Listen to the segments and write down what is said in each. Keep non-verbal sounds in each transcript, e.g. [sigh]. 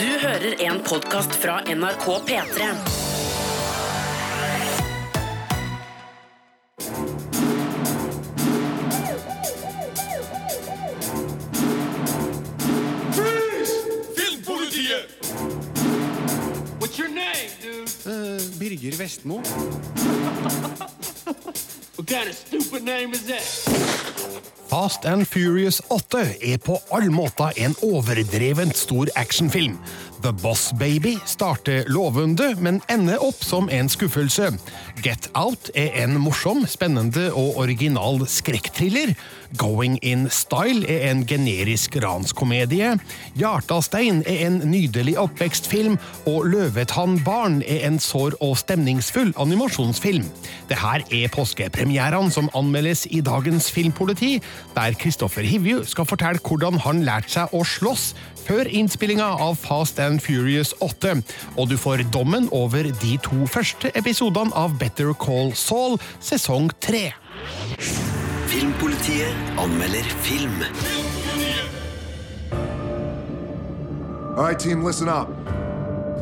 Du hører en podkast fra NRK P3. Filmpolitiet! What's your name, dude? Birger Vestmo. [laughs] Fast and Furious 8 er på all måte en overdrevent stor actionfilm. The Boss Baby starter lovende, men ender opp som en skuffelse. Get Out er en morsom, spennende og original skrekkthriller. Going In Style er en generisk ranskomedie. Hjartastein er en nydelig oppvekstfilm, og Løvetann barn er en sår og stemningsfull animasjonsfilm. Det her er påskepremierene som anmeldes i dagens Filmpoliti, der Kristoffer Hivju skal fortelle hvordan han lærte seg å slåss før innspillinga av Fast and Furious 8, og du får dommen over de to første episodene av Better Call Saul sesong 3. Filmpolitiet anmelder film. All right, team, listen up.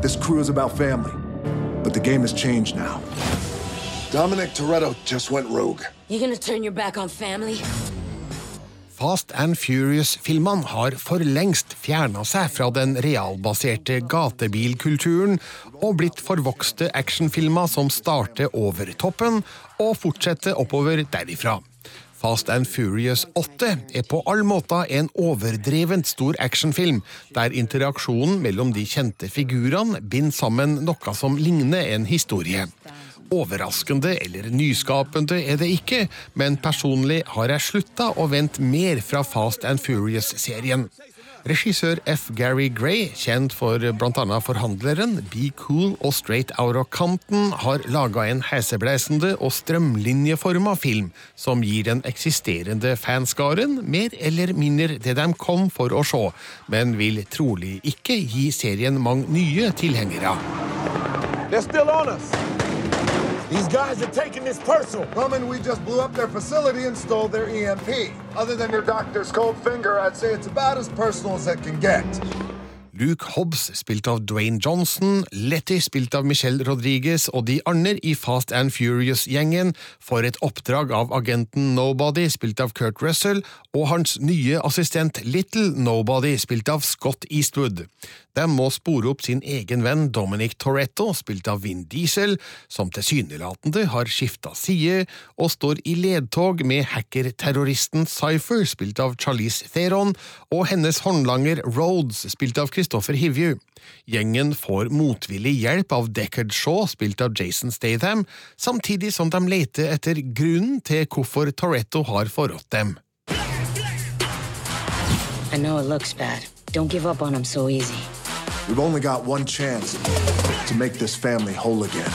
This crew is about family, but the game has changed now. Dominic Toretto just went rogue. You're gonna turn your back on family? Fast and Furious-filmene har for lengst fjerna seg fra den realbaserte gatebilkulturen og blitt forvokste actionfilmer som starter over toppen og fortsetter oppover derifra. Fast and Furious 8 er på all måte en overdrevent stor actionfilm, der interaksjonen mellom de kjente figurene binder sammen noe som ligner en historie. Overraskende eller nyskapende er det ikke, men personlig har jeg slutta å vente mer fra Fast and Furious-serien. Regissør F. Gary Gray, kjent for bl.a. Forhandleren, Be Cool og Straight Out of Compton, har laga en heisebleisende og strømlinjeforma film som gir den eksisterende fanskaren mer eller mindre det de kom for å se, men vil trolig ikke gi serien mange nye tilhengere. They're still on us. These guys are taking this personal. Roman, we just blew up their facility and stole their EMP. Other than your doctor's cold finger, I'd say it's about as personal as it can get. Luke Hobbs, spilt av Dwayne Johnson, Letty, spilt av Michelle Rodriguez, og de andre i Fast and Furious-gjengen får et oppdrag av agenten Nobody, spilt av Kurt Russell, og hans nye assistent Little Nobody, spilt av Scott Eastwood. De må spore opp sin egen venn Dominic Toretto, spilt av Vin Diesel, som tilsynelatende har skifta side, og står i ledtog med hackerterroristen Cypher, spilt av Charlize Theron, og hennes håndlanger Rhodes, spilt av Christopher Hivju. Gjengen får motvillig hjelp av Deckard Shaw, spilt av Jason Statham, samtidig som de leter etter grunnen til hvorfor Toretto har forrådt dem. I know it looks bad. Don't give up on him so easy. We've only got one chance to make this family whole again.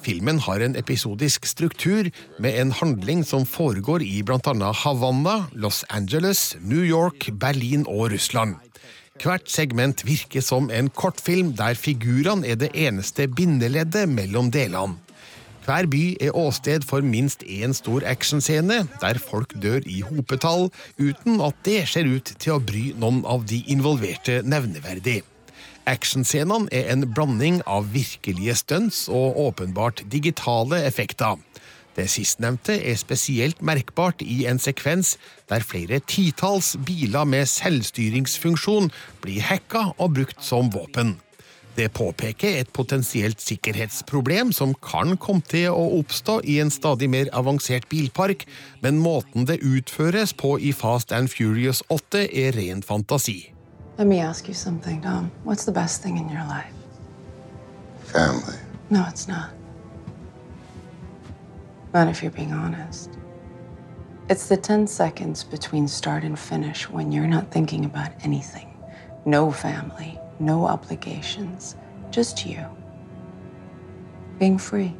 Filmen har en episodisk struktur med en handling som foregår i annet Havanna, Los Angeles, New York, Berlin og Russland. Hvert segment virker som en kortfilm der figurene er det eneste bindeleddet mellom delene. Hver by er åsted for minst én stor actionscene, der folk dør i hopetall, uten at det ser ut til å bry noen av de involverte nevneverdig. Actionscenene er en blanding av virkelige stunts og åpenbart digitale effekter. Det sistnevnte er spesielt merkbart i en sekvens der flere titalls biler med selvstyringsfunksjon blir hacka og brukt som våpen. Det påpeker et potensielt sikkerhetsproblem som kan komme til å oppstå i en stadig mer avansert bilpark, men måten det utføres på i Fast and Furious 8 er ren fantasi. Let me ask you something, Dom. What's the best thing in your life? Family. No, it's not. Not if you're being honest. It's the 10 seconds between start and finish when you're not thinking about anything. No family, no obligations, just you. Being free.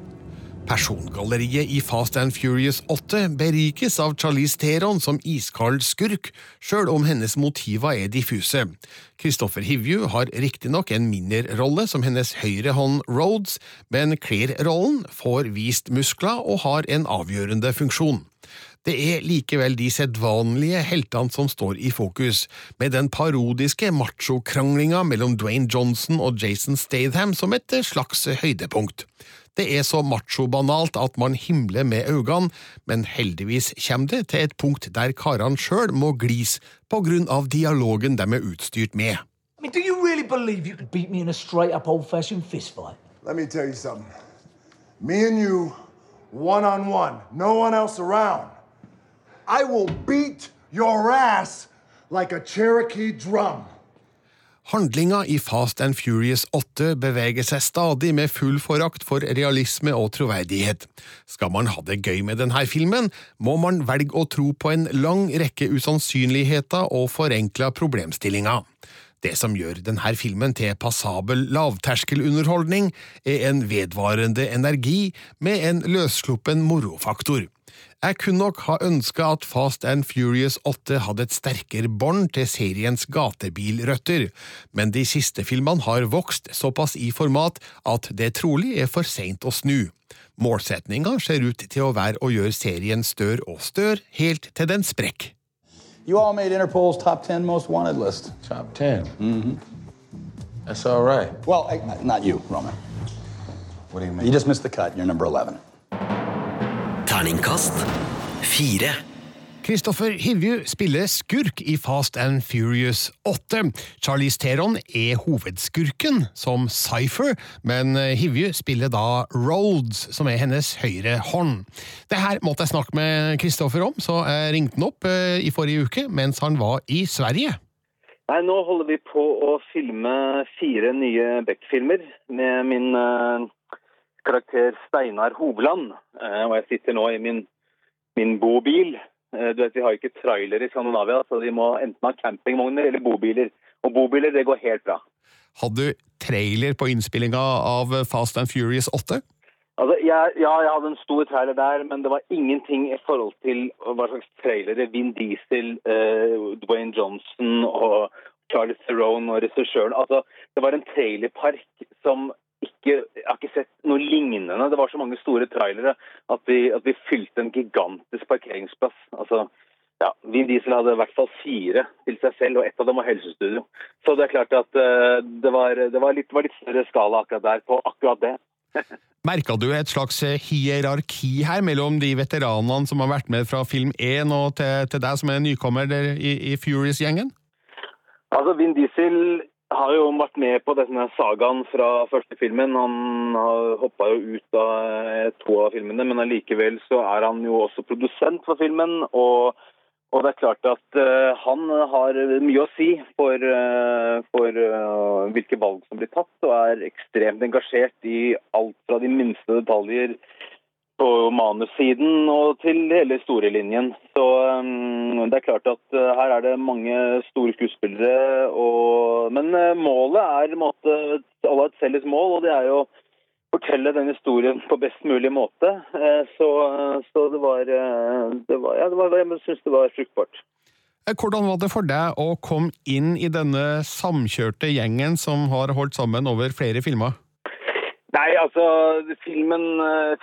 Persongalleriet i Fast and Furious 8 berikes av Charlize Theron som iskald skurk, sjøl om hennes motiver er diffuse. Christopher Hivju har riktignok en mindre rolle som hennes høyre hånd Rhodes, men kler rollen, får vist muskler og har en avgjørende funksjon. Det er likevel de sedvanlige heltene som står i fokus, med den parodiske machokranglinga mellom Dwayne Johnson og Jason Statham som et slags høydepunkt. Det er så macho-banalt at man himler med øynene, men heldigvis kommer det til et punkt der karene sjøl må glise på grunn av dialogen de er utstyrt med. I mean, do you really believe you could beat me in a straight up old fashioned fist fight? Let me tell you something. Me and you, one on one, no one else around. I will beat your ass like a Cherokee drum. Handlinga i Fast and Furious 8 beveger seg stadig med full forakt for realisme og troverdighet. Skal man ha det gøy med denne filmen, må man velge å tro på en lang rekke usannsynligheter og forenkla problemstillinger. Det som gjør denne filmen til passabel lavterskelunderholdning, er en vedvarende energi med en løssluppen morofaktor. Jeg kunne nok ha ønska at Fast and Furious 8 hadde et sterkere bånd til seriens gatebilrøtter, men de siste filmene har vokst såpass i format at det trolig er for seint å snu. Målsetninga ser ut til å være å gjøre serien større og større, helt til den sprekker. You all made Interpol's top 10 most wanted list. Top 10? Mm-hmm. That's all right. Well, I, not you, Roman. What do you mean? You just missed the cut. You're number 11. Terningkast fire. Kristoffer Hivju spiller skurk i Fast and Furious 8. Charlize Theron er hovedskurken, som Cypher, men Hivju spiller da Rhodes, som er hennes høyre hånd. Det her måtte jeg snakke med Kristoffer om, så jeg ringte han opp eh, i forrige uke mens han var i Sverige. Nei, Nå holder vi på å filme fire nye Beck-filmer med min eh, karakter Steinar Hovland. Eh, og jeg sitter nå i min, min bobil. Eh, du vet, Vi har ikke trailer i Skandinavia, så de må enten ha campingvogner eller bobiler. Og bobiler, det går helt bra. Hadde du trailer på innspillinga av Fast and Furious 8? Altså, jeg, ja, jeg hadde en stor trailer der, men det var ingenting i forhold til hva slags trailere Vin Diesel, eh, Dwayne Johnson og Charlie Theron og regissøren Altså, det var en trailerpark som ikke Jeg har ikke sett noe lignende. Det var så mange store trailere at vi, at vi fylte en gigantisk parkeringsplass. Altså, ja, Vin Diesel hadde i hvert fall fire til seg selv, og ett av dem var helsestudio. Så det er klart at uh, det, var, det var, litt, var litt større skala akkurat der på akkurat det. [laughs] Merka du et slags hierarki her mellom de veteranene som har vært med fra film 1 og til, til deg som er nykommer i, i Furious-gjengen? Altså, Vin Diesel har jo vært med på denne sagaen fra første filmen. Han hoppa jo ut av eh, to av filmene, men allikevel så er han jo også produsent for filmen. og og det er klart at uh, han har mye å si for, uh, for uh, hvilke valg som blir tatt, og er ekstremt engasjert i alt fra de minste detaljer på manussiden og til hele historielinjen. Så um, det er klart at uh, her er det mange store skuespillere. Og, men uh, målet er måte, alle har et felles mål, og det er jo å fortelle den historien på best mulig måte. Uh, så, så, det var, det var, ja, det var Jeg syns det var fruktbart. Hvordan var det for deg å komme inn i denne samkjørte gjengen som har holdt sammen over flere filmer? Nei, altså filmen,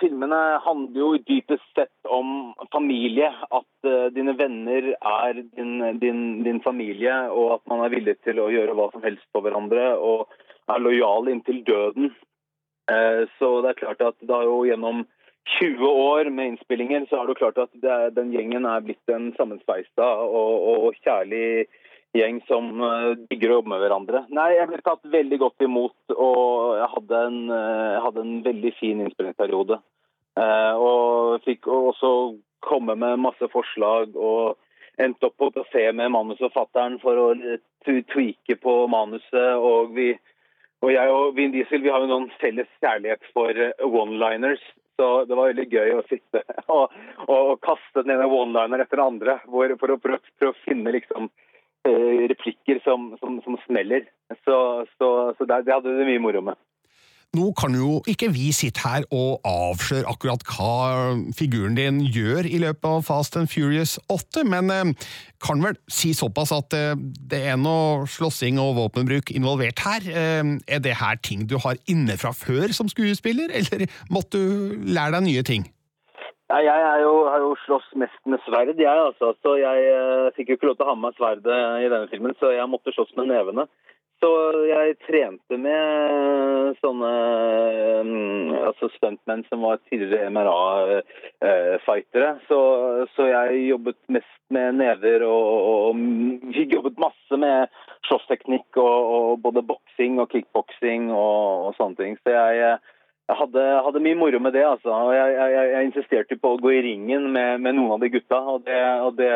Filmene handler jo dypest sett om familie. At uh, dine venner er din, din, din, familie, og at man er villig til å gjøre hva som helst for hverandre. Og er lojal inntil døden. Uh, så det er klart at det har jo gjennom 20 år med innspillinger, så er det jo klart at det, den gjengen er blitt en sammensveisa og, og, og kjærlig gjeng som uh, digger å jobbe med hverandre. Nei, jeg ble tatt veldig godt imot, og jeg hadde en, uh, jeg hadde en veldig fin innspillingsperiode. Uh, og fikk også komme med masse forslag og endte opp på kafé med manusforfatteren for å tweake på manuset. Og, vi, og jeg og Vin Diesel vi har jo noen felles kjærlighet for one-liners. Så det var veldig gøy å sitte [laughs] og, og, og kaste den ene one-liner etter den andre for, for å prøve, prøve å finne liksom Eh, replikker som, som, som smeller. Så, så, så det, det hadde vi mye moro med. Nå kan jo ikke vi sitte her og avsløre akkurat hva figuren din gjør i løpet av Fast and Furious 8, men eh, kan vel si såpass at eh, det er noe slåssing og våpenbruk involvert her. Er det her ting du har inne fra før som skuespiller, eller måtte du lære deg nye ting? Jeg jo, har jo slåss mest med sverd, jeg altså. Så jeg eh, fikk jo ikke lov til å ha med meg sverdet i denne filmen, så jeg måtte slåss med nevene. Så jeg trente med sånne um, altså stuntmenn som var tidligere MRA-fightere. Så, så jeg jobbet mest med never og, og, og jobbet masse med slåssteknikk og, og både boksing og kickboksing og, og sånne ting. Så jeg, jeg hadde, hadde mye moro med det, altså. Og jeg, jeg, jeg insisterte på å gå i ringen med, med noen av de gutta, og det, og det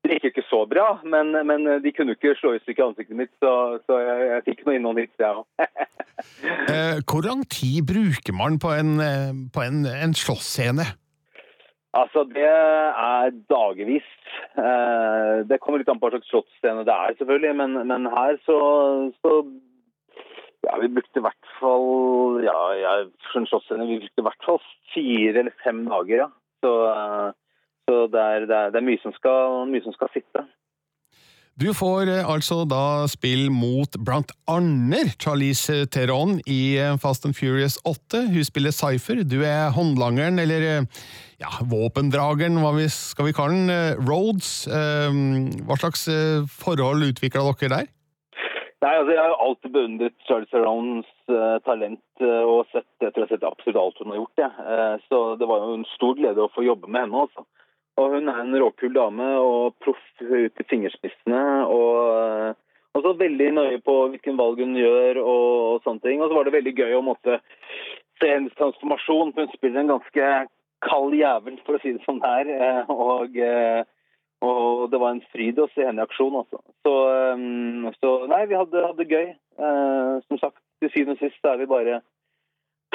det gikk ikke så bra, men, men de kunne ikke slå i stykker ansiktet mitt, så, så jeg, jeg fikk noe innom hits, jeg òg. [laughs] Eh, hvor lang tid bruker man på en, eh, på en, en slåssscene? Altså, det er dagevis. Eh, det kommer litt an på hva slags slåssscene det er, selvfølgelig, men, men her så, så ja, vi brukte i hvert fall ja, jeg, for vi brukte i hvert fall fire eller fem dager, ja. Så, eh, så det, er, det, er, det er mye som skal, mye som skal sitte. Du får eh, altså da spill mot blant annet Charlize Theron i eh, Fast and Furious 8. Hun spiller Cypher. Du er håndlangeren, eller ja, våpendrageren, hva vi, skal vi kalle den, Roads. Hva slags forhold utvikla dere der? Nei, altså Jeg har jo alltid beundret Charles Arounds uh, talent uh, og sett, jeg tror jeg har sett absolutt alt hun har gjort. Ja. Uh, så det var jo en stor glede å få jobbe med henne. altså. Og hun er en råkul dame og proff ut i fingerspissene. Og, eh, og så veldig nøye på hvilken valg hun gjør og, og sånne ting. Og så var det veldig gøy å måtte se hennes transformasjon, for hun spiller en ganske kald jævel, for å si det som det er. eh, Og, eh, og det var en fryd å se henne i aksjon, altså. Så, eh, så nei, vi hadde, hadde gøy. Eh, Som sagt, til syvende og sist er vi bare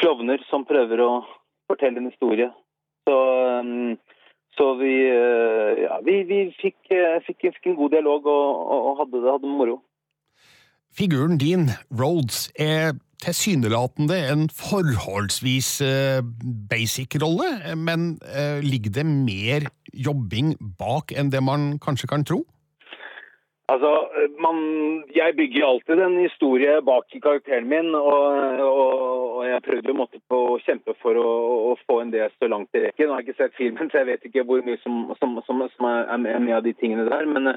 klovner som prøver å fortelle en historie. Så, eh, så vi, eh, ja, vi, vi fikk, eh, fikk, fikk en god dialog og, og hadde det hadde moro. Figuren din, Rhodes, er tilsynelatende en forholdsvis eh, basic rolle, men eh, ligger det mer jobbing bak enn det man kanskje kan tro? Altså, man, jeg bygger alltid en historie bak karakteren min, og, og, og jeg prøvde på å kjempe for å, å få en det så langt i rekken. Jeg har ikke sett filmen, så jeg vet ikke hvor mye som, som, som, som er, med av de tingene der. Men,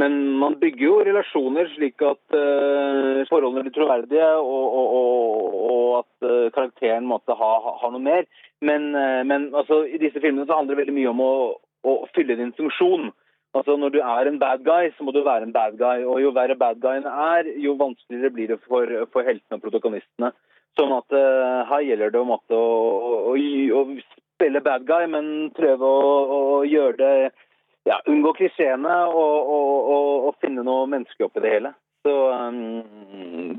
men man bygger jo relasjoner slik at uh, forholdene blir troverdige, og, og, og, og at uh, karakteren måtte ha, ha, noe mer. Men, uh, men altså, i disse filmene så handler det veldig mye om å, å fylle din funksjon. Altså Når du er en bad guy, så må du være en bad guy. Og jo verre bad guyen er, jo vanskeligere blir det for, for heltene og protokonistene. Sånn at her gjelder det om at å, å, å, spille bad guy, men prøve å, å gjøre det ja, Unngå klisjeene og, og, og, finne noe menneskelig oppi det hele. Så um,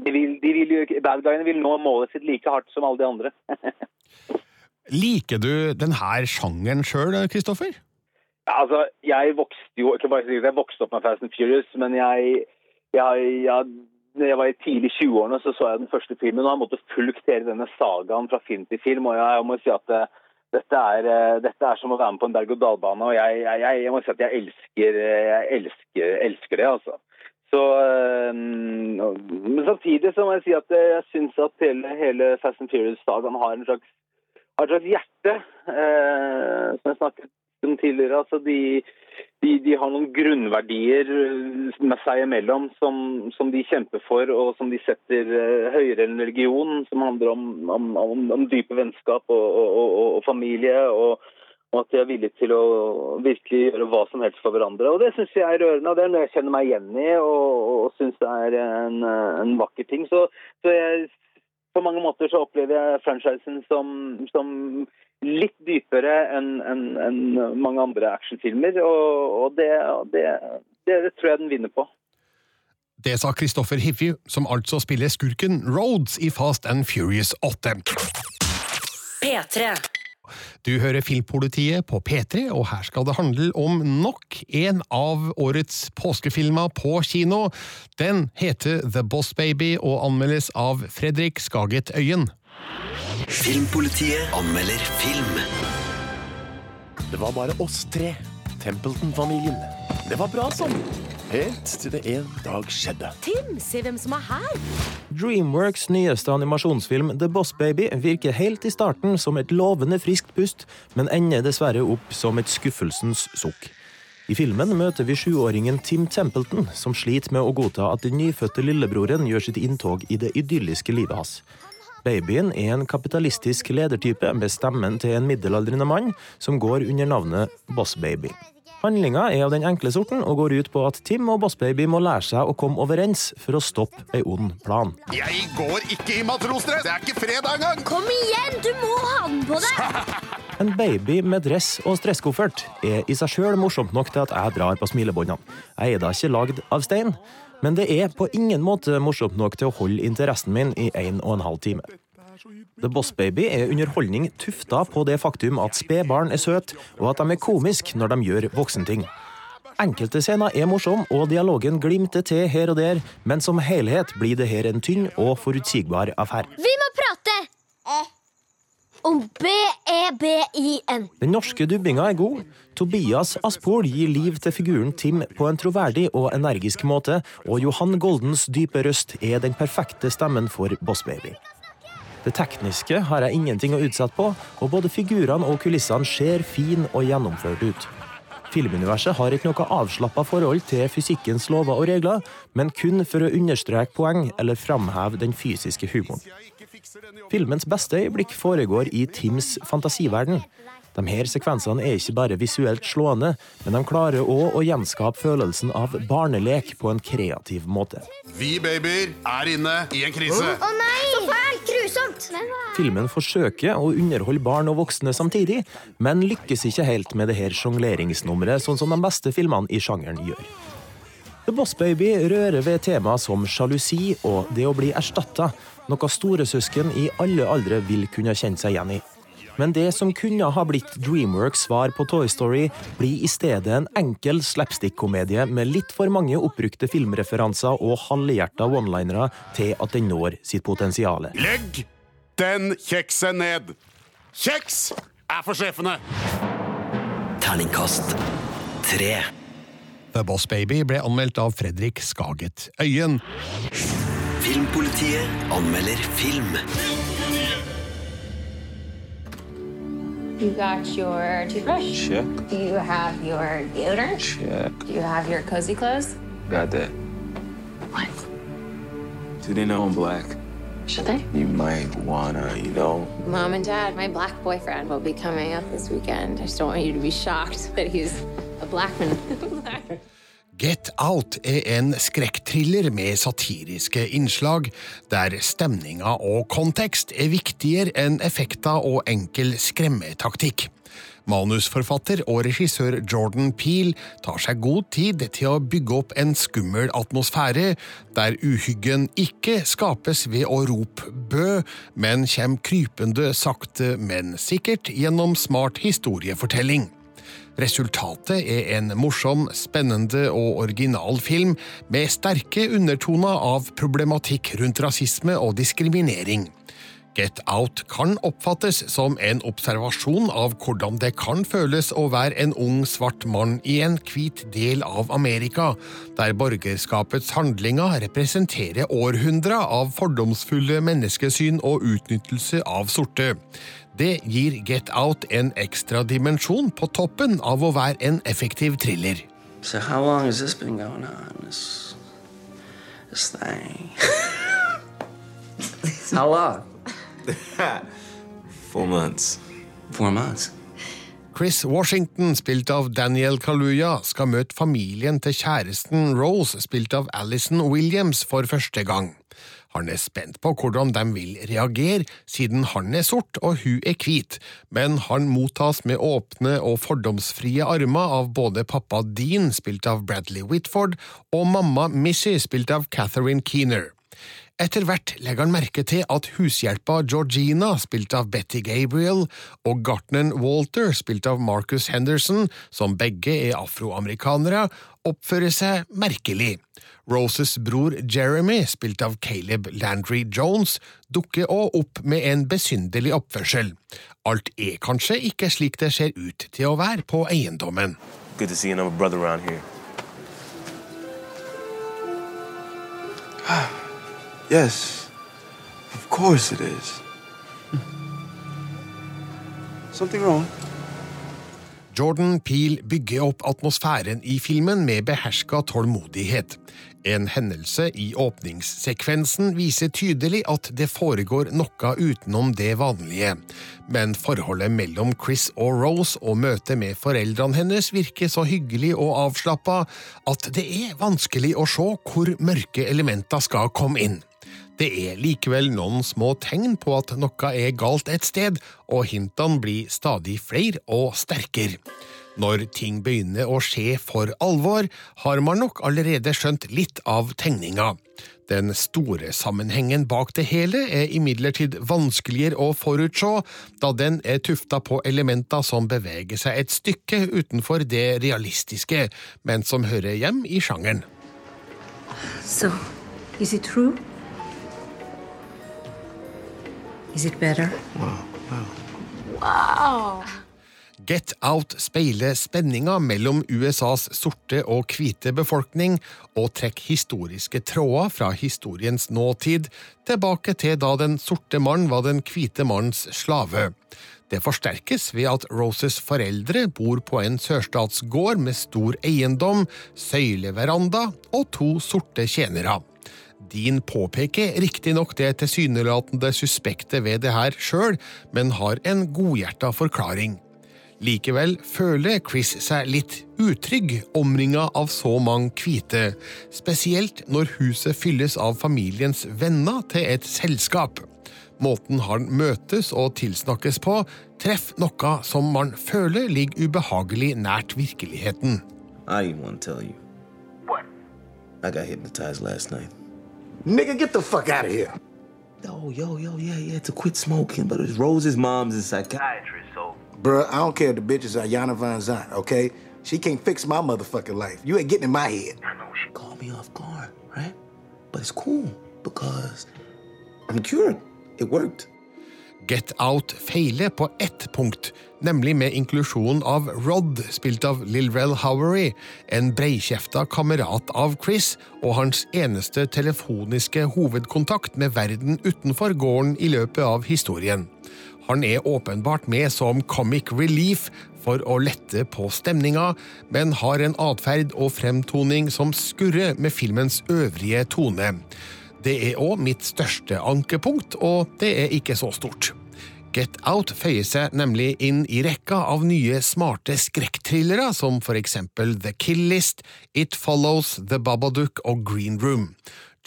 de vil, de vil, Bad guyene vil nå målet sitt like hardt som alle de andre. [laughs] Liker du denne sjangeren sjøl, Kristoffer? Ja, altså, jeg vokste jo ikke bare jeg vokste opp med Fast and Furious, men jeg, jeg, jeg jeg var i tidlig 20-årene, så så jeg den første filmen, og jeg måtte fulgt hele denne sagaen fra film til film. og jeg, må si at det, dette, er, dette er som å være med på en berg-og-dal-bane, og jeg, jeg, jeg, må si at jeg elsker, jeg elsker, elsker det, altså. Så, men samtidig så må jeg si at jeg syns at hele, hele Fast and Furious-sagaen har en slags, har et slags hjerte, eh, som jeg snakket om tidligere. altså de, de, de, har noen grunnverdier med seg imellom som, som, de kjemper for, og som de setter høyere enn religion, som handler om, om, om, om dype vennskap og, og, og, og familie. og og at de er villige til å virkelig gjøre hva som helst for hverandre. Og Det syns jeg er rørende, og det er noe jeg kjenner meg igjen i og, og syns det er en, en, vakker ting. Så, så jeg, på mange måter så opplever jeg franchisen som, som litt dypere enn en, en mange andre actionfilmer, og, og det, det, det, tror jeg den vinner på. Det sa Christopher Hivju, som altså spiller skurken Rhodes i Fast and Furious 8. P3 du hører Filmpolitiet på P3, og her skal det handle om nok en av årets påskefilmer på kino. Den heter The Boss Baby og anmeldes av Fredrik Skaget Øyen. Filmpolitiet anmelder film. Det var bare oss tre. Templeton-familien. Det var bra sånn. Helt til det en dag skjedde. Tim, se hvem som er her! Dreamworks nyeste animasjonsfilm The Boss Baby virker helt i starten som et lovende friskt pust, men ender dessverre opp som et skuffelsens sukk. I filmen møter vi sjuåringen Tim Templeton, som sliter med å godta at den nyfødte lillebroren gjør sitt inntog i det idylliske livet hans. Babyen er en kapitalistisk ledertype med stemmen til en middelaldrende mann som går under navnet Boss Baby. Handlinga er av den enkle sorten og går ut på at Tim og Bossbaby må lære seg å komme overens for å stoppe ei ond plan. Jeg går ikke i matrosdress! Det er ikke fredag engang! Kom igjen, du må ha den på deg! [laughs] En baby med dress og stresskoffert er i seg sjøl morsomt nok til at jeg drar på smilebåndene. Jeg er da ikke lagd av stein, men det er på ingen måte morsomt nok til å holde interessen min i en og en halv time. The Boss Baby er underholdning tufta på det faktum at spedbarn er søte, og at de er komiske når de gjør voksenting. Enkelte scener er morsomme, og dialogen glimter til her og der, men som helhet blir det her en tynn og forutsigbar affære. Vi må prate! Om E B-E-B-I-N. Den norske dubbinga er god. Tobias Aspol gir liv til figuren Tim på en troverdig og energisk måte, og Johan Goldens dype røst er den perfekte stemmen for Boss Baby. Det tekniske har jeg ingenting å utsette på, og både figurene og kulissene ser fin og gjennomført ut. Filmuniverset har ikke noe avslappa forhold til fysikkens lover og regler, men kun for å understreke poeng eller framheve den fysiske humoren. Filmens beste øyeblikk foregår i Tims fantasiverden. De her sekvensene er ikke bare visuelt slående, men de klarer òg å gjenskape følelsen av barnelek på en kreativ måte. Vi babyer er inne i en krise. Å nei! Så fælt! Grusomt! Filmen forsøker å underholde barn og voksne samtidig, men lykkes ikke helt med det her sjongleringsnummeret, sånn som de beste filmene i sjangeren gjør. The Boss Baby rører ved tema som sjalusi og det å bli erstatta, noe storesøsken i alle aldre vil kunne kjenne seg igjen i. Men det som kunne ha blitt Dreamworks svar på Toy Story, blir i stedet en enkel slapstick-komedie med litt for mange oppbrukte filmreferanser og halvhjerta one-linere til at den når sitt potensial. Legg den kjeksen ned! Kjeks er for sjefene! Terningkast tre. The Boss Baby ble anmeldt av Fredrik Skaget Øyen. Filmpolitiet anmelder film. You got your toothbrush? Check. Do you have your deodorant? Check. Do you have your cozy clothes? Got that. What? Do they know I'm black? Should they? You might wanna, you know. Mom and Dad, my black boyfriend will be coming up this weekend. I just don't want you to be shocked [laughs] that he's a black man. [laughs] Get Out er en skrekkthriller med satiriske innslag, der stemninga og kontekst er viktigere enn effekter og enkel skremmetaktikk. Manusforfatter og regissør Jordan Peel tar seg god tid til å bygge opp en skummel atmosfære, der uhyggen ikke skapes ved å rope bø, men kommer krypende sakte, men sikkert gjennom smart historiefortelling. Resultatet er en morsom, spennende og original film med sterke undertoner av problematikk rundt rasisme og diskriminering. Get Out kan oppfattes som en observasjon av hvordan det kan føles å være en ung, svart mann i en hvit del av Amerika, der borgerskapets handlinger representerer århundrer av fordomsfulle menneskesyn og utnyttelse av sorte. Det gir Get Out en ekstra dimensjon på toppen av å være en effektiv thriller. So how long has this been going on? This this thing. [laughs] how long? [laughs] Four months. Four months. Chris Washington, spilt av Daniel Kaluuya, skal møte familien til kjæresten Rose, spilt av Alison Williams, for første gang. Han er spent på hvordan de vil reagere, siden han er sort og hun er hvit, men han mottas med åpne og fordomsfrie armer av både pappa Dean, spilt av Bradley Whitford, og mamma Missy, spilt av Catherine Keener. Etter hvert legger han merke til at hushjelpa Georgina, spilt av Betty Gabriel, og gartneren Walter, spilt av Marcus Henderson, som begge er afroamerikanere, oppfører seg merkelig. Roses bror Jeremy, spilt av Caleb Landry Jones, dukker òg opp med en besynderlig oppførsel. Alt er kanskje ikke slik det ser ut til å være på eiendommen. Good to see another brother around here. [sighs] Yes, of course it is. [laughs] Something wrong? Jordan Peele bygger opp atmosfæren i filmen med beherska tålmodighet. En hendelse i åpningssekvensen viser tydelig at det foregår noe utenom det vanlige, men forholdet mellom Chris og Rose og møtet med foreldrene hennes virker så hyggelig og avslappa at det er vanskelig å se hvor mørke elementer skal komme inn. Det er likevel noen små tegn på at noe er galt et sted, og hintene blir stadig flere og sterkere. Når ting begynner å skje for alvor, har man nok allerede skjønt litt av tegninga. Den store sammenhengen bak det hele er imidlertid vanskeligere å forutse, da den er tufta på elementer som beveger seg et stykke utenfor det realistiske, men som hører hjem i sjangeren. So, is it true? Is it better? Wow. Get Out speiler spenninga mellom USAs sorte og hvite befolkning, og trekker historiske tråder fra historiens nåtid tilbake til da den sorte mann var den hvite manns slave. Det forsterkes ved at Roses foreldre bor på en sørstatsgård med stor eiendom, søyleveranda og to sorte tjenere. Dean påpeker riktignok det tilsynelatende suspekte ved det her sjøl, men har en godhjerta forklaring. Likevel føler Chris seg litt utrygg omringa av så mange hvite, spesielt når huset fylles av familiens venner til et selskap. Måten han møtes og tilsnakkes på, treffer noe som man føler ligger ubehagelig nært virkeligheten. I didn't want to tell you. What? I got hypnotized last night. Nigga, get the fuck out of here. Oh, yo, yo, yeah, yeah, to quit smoking, but it's Rose's mom's a psychiatrist. Bruh, I don't care if the bitch is Ayana Van Zant, okay? She can't fix my motherfucking life. You ain't getting in my head. I know she caught me off guard, right? But it's cool because I'm cured. It worked. Get Out feiler på ett punkt, nemlig med inklusjonen av Rod, spilt av Lilrel Howery, en breikjefta kamerat av Chris og hans eneste telefoniske hovedkontakt med verden utenfor gården i løpet av historien. Han er åpenbart med som comic relief for å lette på stemninga, men har en atferd og fremtoning som skurrer med filmens øvrige tone. Det er òg mitt største ankepunkt, og det er ikke så stort. Get Out føyer seg nemlig inn i rekka av nye smarte skrekkthrillere som for eksempel The Kill List, It Follows, The Babadook og Green Room.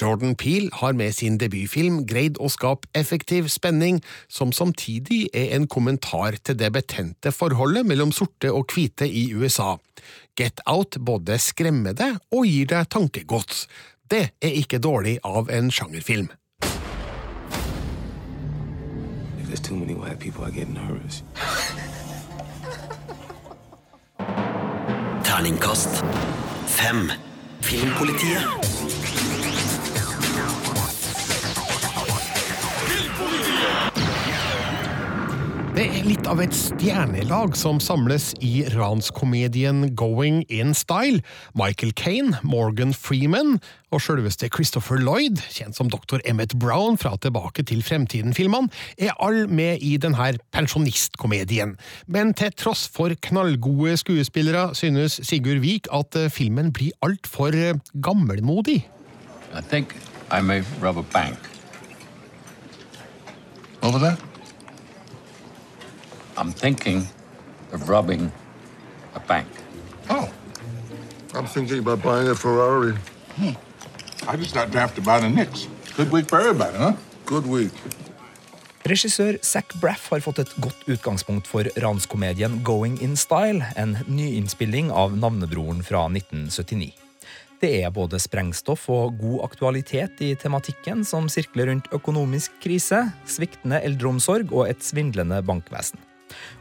Jordan Peele har med sin debutfilm greid å skape effektiv spenning, som samtidig er en kommentar til det betente forholdet mellom sorte og hvite i USA. Get Out både skremmer deg og gir deg tankegods. Det er ikke dårlig av en sjangerfilm. There's too many white people, I get nervous. Terningkast fem. Filmpolitiet. Det er litt av et stjernelag som samles i ranskomedien Going In Style. Michael Kane, Morgan Freeman og selveste Christopher Lloyd, kjent som dr. Emmett Brown fra Tilbake til fremtiden-filmene, er all med i denne pensjonistkomedien. Men til tross for knallgode skuespillere synes Sigurd Vik at eh, filmen blir altfor eh, gammelmodig. I think I may rob a bank. What was that? I'm thinking of robbing a bank. Oh. I'm thinking about buying a Ferrari. Hmm. I just got drafted by the Knicks. Good week for everybody, huh? Good week. Regissør Zac Braff har fått et godt utgangspunkt for ranskomedien Going In Style, en nyinnspilling av Navnebroren fra 1979. Det er både sprengstoff og god aktualitet i tematikken som sirkler rundt økonomisk krise, sviktende eldreomsorg og et svindlende bankvesen.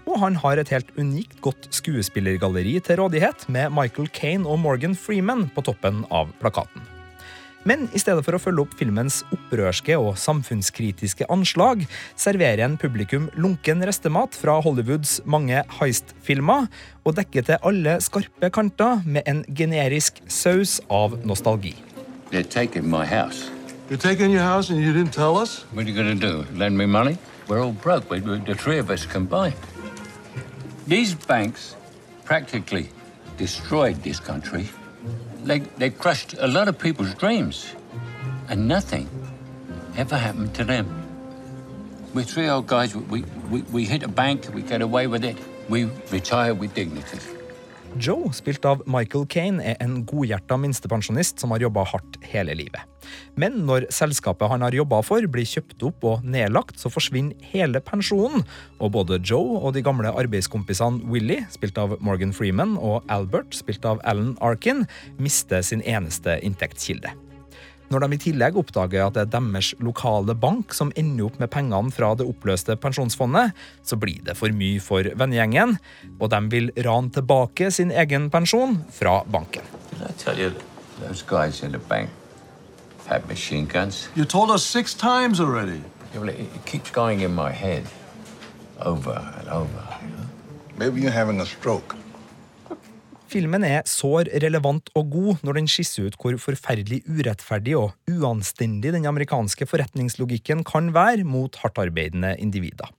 Og han har et helt unikt godt skuespillergalleri til rådighet, med Michael Kane og Morgan Freeman på toppen av plakaten. Men i stedet for å følge opp filmens opprørske og samfunnskritiske anslag, serverer en publikum lunken restemat fra Hollywoods mange heist-filmer, og dekker til alle skarpe kanter med en generisk saus av nostalgi. They're taking my house. You're taking your house and you didn't tell us? What are you going to do? Lend me money? We're all broke. We, the three of us combined. These banks practically destroyed this country. They, they crushed a lot of people's dreams. And nothing ever happened to them. We're three old guys. We, we, we hit a bank, we get away with it. We retire with dignity. Joe, spilt av Michael Kane, er en godhjerta minstepensjonist som har jobba hardt hele livet. Men når selskapet han har jobba for, blir kjøpt opp og nedlagt, så forsvinner hele pensjonen. Og både Joe og de gamle arbeidskompisene Willy, spilt av Morgan Freeman, og Albert, spilt av Alan Arkin, mister sin eneste inntektskilde. Når de i tillegg oppdager at det er deres lokale bank som ender opp med pengene fra det oppløste pensjonsfondet, så blir det for mye for vennegjengen, og de vil rane tilbake sin egen pensjon fra banken. You those guys in the bank had machine guns? You told us six times already. Yeah, well, it, it keeps going in my head over and over. Maybe you're having a stroke. Filmen er sår relevant og god når den skisser ut hvor forferdelig urettferdig og uanstendig den amerikanske forretningslogikken kan være mot hardtarbeidende individer.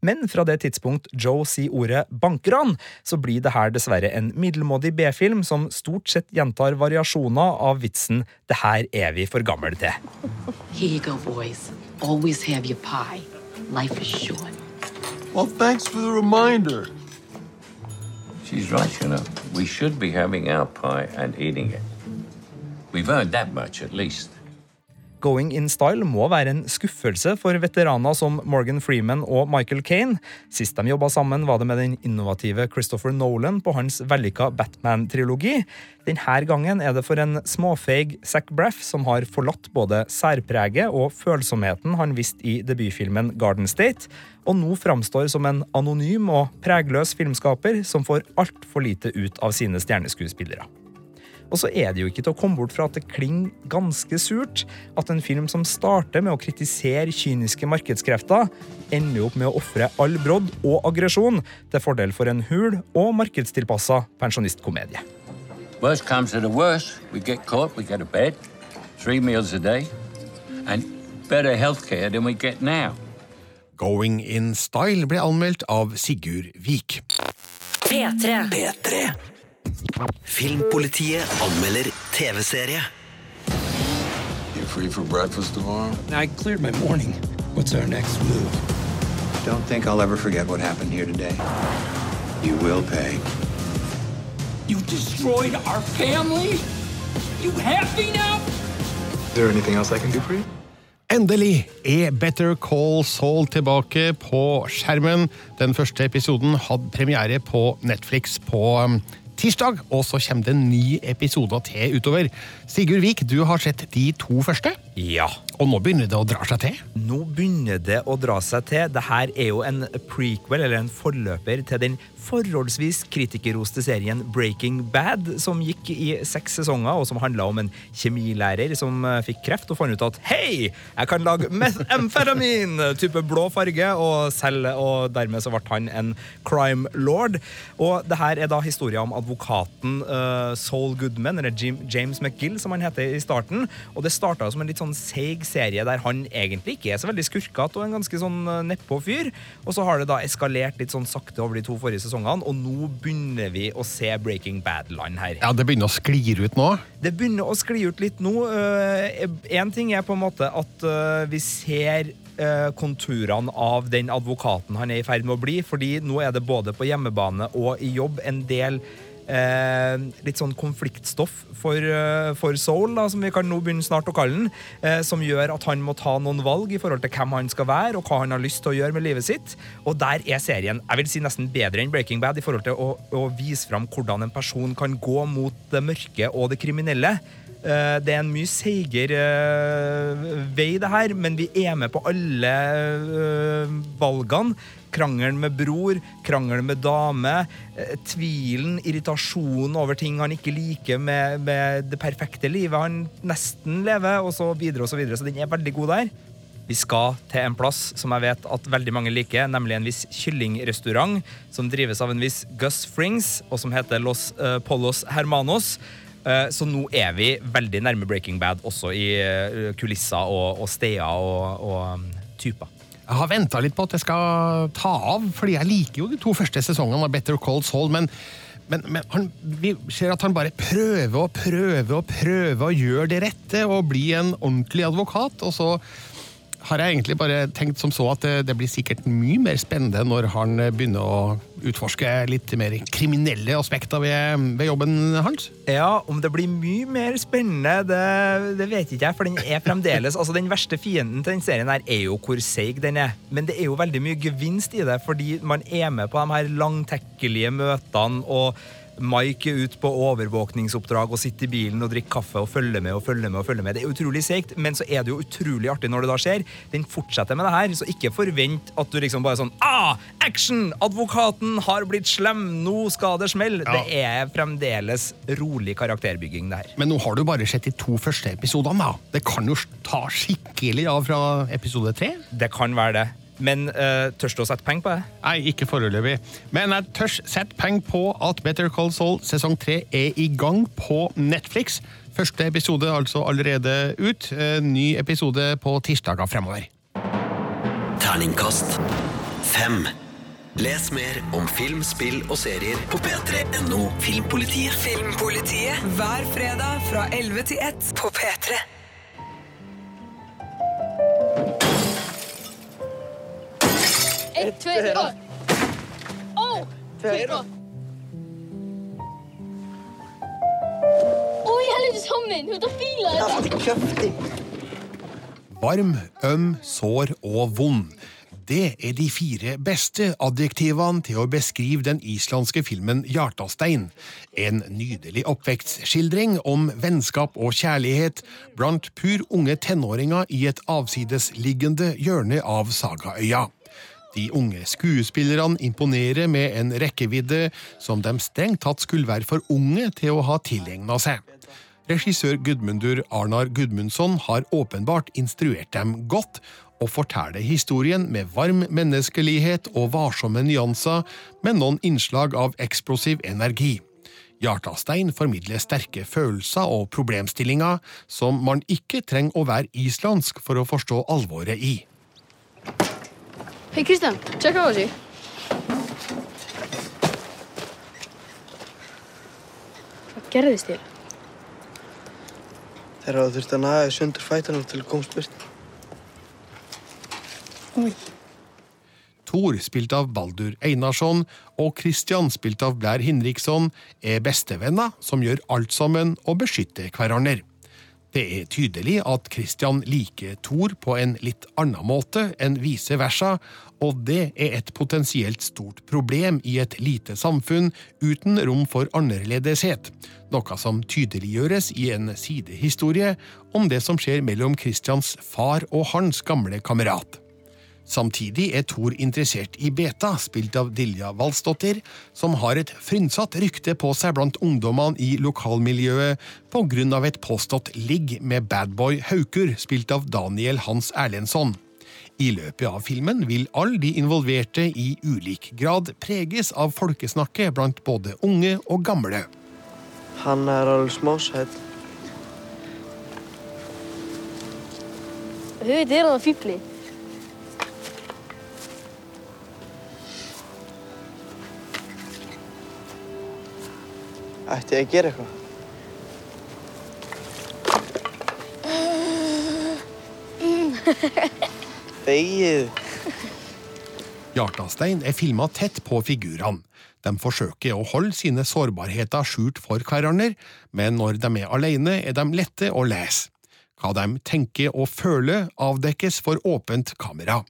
Men fra det tidspunkt Joe sier ordet bankran, så blir det her dessverre en middelmådig B-film som stort sett gjentar variasjoner av vitsen 'det her er vi for gammel til'. Here you go, boys. Always have your pie. Life is short. Well, thanks for the reminder. She's right, you know. We should be having our pie and eating it. We've earned that much, at least. Going in Style må være en skuffelse for veteraner som Morgan Freeman og Michael Kane. Sist de jobba sammen, var det med den innovative Christopher Nolan på hans vellykka Batman-trilogi. Denne gangen er det for en småfeig Zac Braff som har forlatt både særpreget og følsomheten han viste i debutfilmen Garden State, og nå framstår som en anonym og pregløs filmskaper som får altfor lite ut av sine stjerneskuespillere. Og så er det jo ikke til å komme bort fra at det klinger ganske surt at en film som starter med å kritisere kyniske markedskrefter, ender opp med å ofre all brodd og aggresjon til fordel for en hul og markedstilpassa pensjonistkomedie. Worst comes to the worst, we get caught, we get a bed, three meals a day, and better health than we get now. Going in Style ble anmeldt av Sigurd Vik. P3. P3. Filmpolitiet anmelder TV-serie. Free for breakfast tomorrow? I cleared my morning. What's our next move? Don't think I'll ever forget what happened here today. You will pay. You destroyed our family? You happy now? Is there anything else I can do for you? Endelig er Better Call Saul tilbake på skjermen. Den første episoden hadde premiere på Netflix på um, tirsdag, og så kommer det en ny episode til utover. Sigurd Vik, du har sett de to første, Ja. og nå begynner det å dra seg til. Nå begynner det å dra seg til. Dette er jo en prequel, eller en forløper, til den forholdsvis kritikerroste serien Breaking Bad, som gikk i seks sesonger, og som handla om en kjemilærer som eh, fikk kreft og fant ut at hei, jeg kan lage methamfetamin, type blå farge, og selge, og dermed så ble han en crime lord. Og det her er da historien om advokaten uh, Saul Goodman, eller Jim, James McGill, som han heter i starten. Og det starta som en litt sånn seig serie der han egentlig ikke er så veldig skurkete og en ganske sånn uh, nedpå fyr. Og så har det da eskalert litt sånn sakte over de to forrige sesongene, og nå begynner vi å se Breaking Bad-land her. Ja, Det begynner å skli ut nå. Det begynner å skli ut litt nå. Én ting er på en måte at øh, vi ser øh, konturene av den advokaten han er i ferd med å bli, fordi nå er det både på hjemmebane og i jobb en del Eh, litt sånn konfliktstoff for, eh, for Soul, da, som vi kan nå begynne snart å kalle den, eh, som gjør at han må ta noen valg i forhold til hvem han skal være, og hva han har lyst til å gjøre med livet sitt. Og der er serien jeg vil si nesten bedre enn Breaking Bad i forhold til å, å vise fram hvordan en person kan gå mot det mørke og det kriminelle. Eh, Det er en mye seigere eh, vei, det her, men vi er med på alle valgene. Krangelen med bror, krangelen med dame, eh, tvilen, irritasjonen over ting han ikke liker med, med det perfekte livet han nesten lever, og så videre og så videre. Så den er veldig god der. Vi skal til en plass som jeg vet at veldig mange liker, nemlig en viss kyllingrestaurant som drives av en viss Gus Frings, og som heter Los uh, Polos Hermanos. Eh, Så nå er vi veldig nærme Breaking Bad, også i eh, kulisser og, og steder og, og um, typer. Jeg har venta litt på at jeg skal ta av, fordi jeg liker jo de to første sesongene av Better Call Saul, men, men, men han, vi ser at han bare prøver og prøver og prøver å gjøre det rette og bli en ordentlig advokat, og så har jeg egentlig bare tenkt som så at det, det blir sikkert mye mer spennende når han begynner å utforske litt mer kriminelle aspekter ved, ved jobben hans. Ja, om det blir mye mer spennende, det, det vet ikke jeg, for den er fremdeles Altså, Den verste fienden til den serien her er jo hvor seig den er. Men det er jo veldig mye gevinst i det, fordi man er med på de her langtekkelige møtene, og Mike er ute på overvåkningsoppdrag og sitter i bilen og drikker kaffe og følger med og følger med. og følger med. Det er utrolig seigt, men så er det jo utrolig artig når det da skjer. Den fortsetter med det her, så ikke forvent at du liksom bare sånn Ah! Action! Advokaten har blitt slem! Nå skal det smelle! Ja. Det er fremdeles rolig karakterbygging, det her. Men nå har du bare sett de to første episodene, da. Det kan jo ta skikkelig av fra episode tre? Det kan være det. Men uh, tørs du å sette penger på det? Nei, ikke foreløpig. Men jeg tørs sette penger på at Better Call Saul sesong tre er i gang på Netflix. Første episode altså allerede ut. Eh, Ny episode på tirsdager fremover. Terningkast fem. Les mer om film, spill og serier på p3.no Filmpolitiet. Filmpolitiet hver fredag fra 11 til 1 på P3. Ett, två, tre. Åh! Fyra. Er sammen. Hun tar filer. Varm, øm, sår og vond. Det er de fire beste adjektivene til å beskrive den islandske filmen Hjartastein. En nydelig oppvekstskildring om vennskap og kjærlighet blant pur unge tenåringer i et avsidesliggende hjørne av Sagaøya. De unge skuespillerne imponerer med en rekkevidde som de strengt tatt skulle være for unge til å ha tilegna seg. Regissør Gudmundur Arnar Gudmundsson har åpenbart instruert dem godt, og forteller historien med varm menneskelighet og varsomme nyanser, med noen innslag av eksplosiv energi. Hjartastein formidler sterke følelser og problemstillinger som man ikke trenger å være islandsk for å forstå alvoret i. Hei, Kristian. check out. Hvað gerðist þér? Þegar þú þurft að naga í sundur fætanum til að komast burt. Thor, spilt av Baldur Einarsson, og Christian, spilt av Blair Hinriksson, er bestevenner som gjør alt sammen og beskytter hverandre. Det er tydelig at Christian liker Thor på en litt annen måte enn vice versa, og det er et potensielt stort problem i et lite samfunn uten rom for annerledeshet, noe som tydeliggjøres i en sidehistorie om det som skjer mellom Christians far og hans gamle kamerat. Samtidig er Thor interessert i Beta, spilt av Dilja Valsdottir, som har et frynsatt rykte på seg blant ungdommene i lokalmiljøet på grunn av et påstått ligg med badboy Haukur, spilt av Daniel Hans Erlendsson. I løpet av filmen vil alle de involverte i ulik grad preges av folkesnakket blant både unge og gamle. Han er alveg smásætt. Þetta er hann fýbli. Ætti ég að gera eitthvað? [laughs] Þegið. Hjartastein er filma tett på figurene. De forsøker å holde sine sårbarheter skjult for hverandre, men når de er alene, er de lette å lese. Hva de tenker og føler, avdekkes for åpent kamera.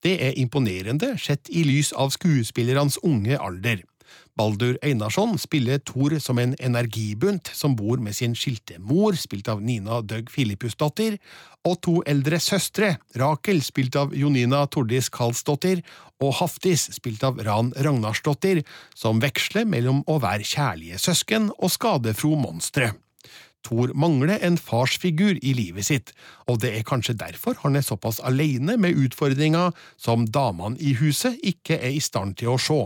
Det er imponerende sett i lys av skuespillernes unge alder. Baldur Einarsson spiller Thor som en energibunt som bor med sin skilte mor, spilt av Nina Døgg Filippusdatter, og to eldre søstre, Rakel, spilt av Jonina Tordis Karlsdottir, og Haftis, spilt av Ran Ragnarsdottir, som veksler mellom å være kjærlige søsken og skadefro monstre. Thor mangler en farsfigur i livet sitt, og det er kanskje derfor han er såpass alene med utfordringer som damene i huset ikke er i stand til å se.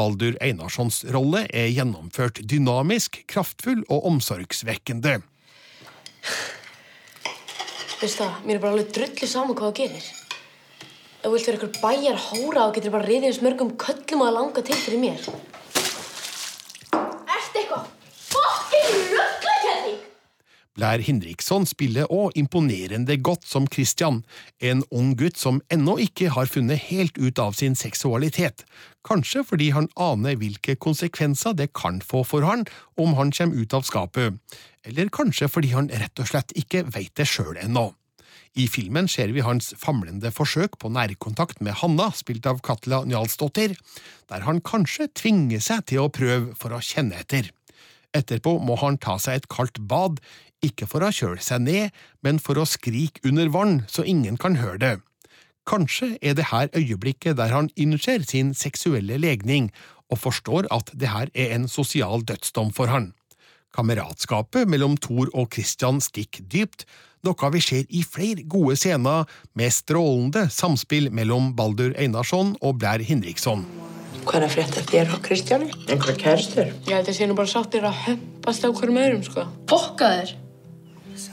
Baldur Einarssons rolle er gjennomført dynamisk, kraftfull og omsorgsvekkende. Veist það, mér er bara alveg drullu saman hvað það gerir. Ef þú vilt vera ykkur bæjar hóra þá getur bara riðið eins mörgum köllum að langa til fyrir mér. Ertu eitthvað fokkin rugglakelling? Blair Hindriksson spiller òg imponerende godt som Christian, en ung gutt som ennå ikke har funnet helt ut av sin seksualitet, kanskje fordi han aner hvilke konsekvenser det kan få for han om han kommer ut av skapet, eller kanskje fordi han rett og slett ikke veit det sjøl ennå. I filmen ser vi hans famlende forsøk på nærkontakt med Hanna, spilt av Katla Njalsdottir, der han kanskje tvinger seg til å prøve for å kjenne etter. Etterpå må han ta seg et kaldt bad, ikke for å kjøle seg ned, men for å skrike under vann så ingen kan høre det. Kanskje er det her øyeblikket der han innser sin seksuelle legning og forstår at det her er en sosial dødsdom for han. Kameratskapet mellom Thor og Christian stikker dypt, noe vi ser i flere gode scener med strålende samspill mellom Baldur Einarsson og Blair Hinriksson. Hva er det frétta þér og Kristjáni? Einhverja kæristur? Ég held að sé nú bara sáttir að hömpast á hverjum öðrum, sko. Fokka þér.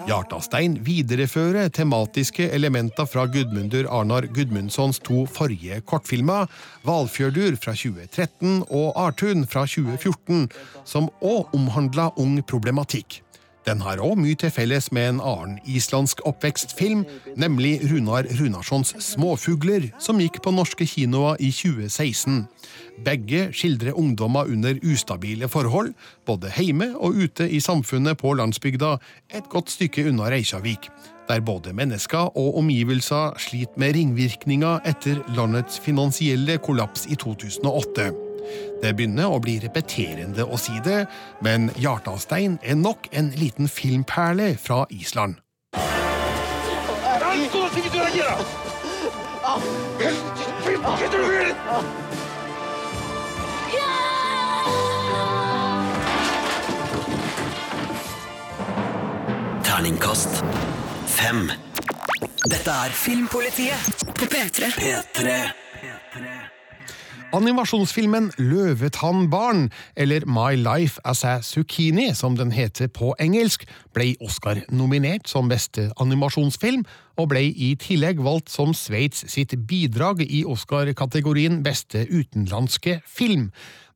Hjartastein viderefører tematiske elementer fra Gudmundur Arnar Gudmundssons to forrige kortfilmer, Valfjørdur fra 2013 og Artun fra 2014, som òg omhandla ung problematikk. Den har òg mye til felles med en annen islandsk oppvekstfilm, nemlig Runar Runarssons Småfugler, som gikk på norske kinoer i 2016. Begge skildrer ungdommer under ustabile forhold, både hjemme og ute i samfunnet på landsbygda, et godt stykke unna Reykjavik, der både mennesker og omgivelser sliter med ringvirkninger etter landets finansielle kollaps i 2008. Det begynner å bli repeterende å si det, men Hjartastein er nok en liten filmperle fra Island. Terningkast fem. Dette er Filmpolitiet på P3. P3. Animasjonsfilmen Løvetannbarn, eller My Life as a Zucchini, som den heter på engelsk, ble Oscar-nominert som beste animasjonsfilm, og ble i tillegg valgt som Sveits sitt bidrag i Oscar-kategorien beste utenlandske film.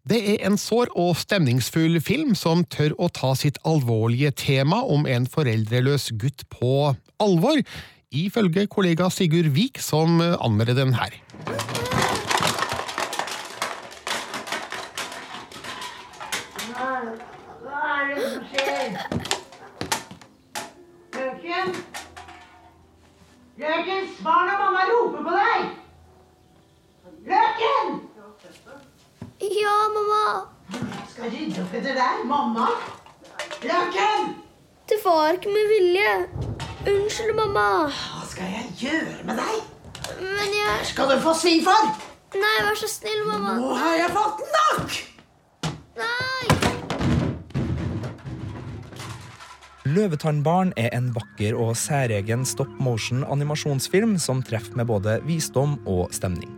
Det er en sår og stemningsfull film som tør å ta sitt alvorlige tema om en foreldreløs gutt på alvor, ifølge kollega Sigurd Vik, som anmelder den her. Hva er det som skjer? Løken? Løken, svar når mamma roper på deg! Løken! Ja, mamma. Skal rydde opp etter deg, mamma. Løken! Det var ikke med vilje. Unnskyld, mamma. Hva skal jeg gjøre med deg? Men jeg Skal du få svi for? Nei, vær så snill, mamma. Nå har jeg fått nok! Løvetannbarn er en vakker og særegen stop motion animasjonsfilm som treffer med både visdom og stemning.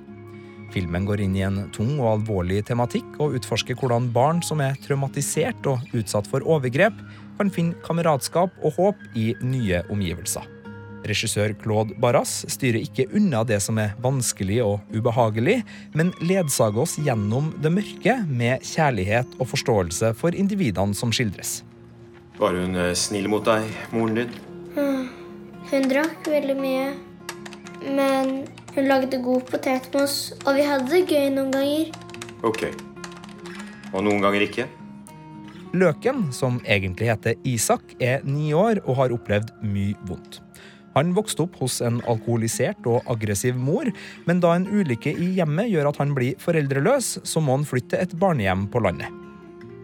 Filmen går inn i en tung og alvorlig tematikk og utforsker hvordan barn som er traumatisert og utsatt for overgrep, kan finne kameratskap og håp i nye omgivelser. Regissør Claude Barras styrer ikke unna det som er vanskelig og ubehagelig, men ledsager oss gjennom det mørke med kjærlighet og forståelse for individene som skildres. Var hun eh, snill mot deg, moren din? Mm. Hun drakk veldig mye. Men hun lagde god potet med oss, og vi hadde det gøy noen ganger. Ok. Og noen ganger ikke? Løken, som egentlig heter Isak, er ni år og har opplevd mye vondt. Han vokste opp hos en alkoholisert og aggressiv mor, men da en ulykke i hjemmet gjør at han blir foreldreløs, så må han flytte til et barnehjem på landet.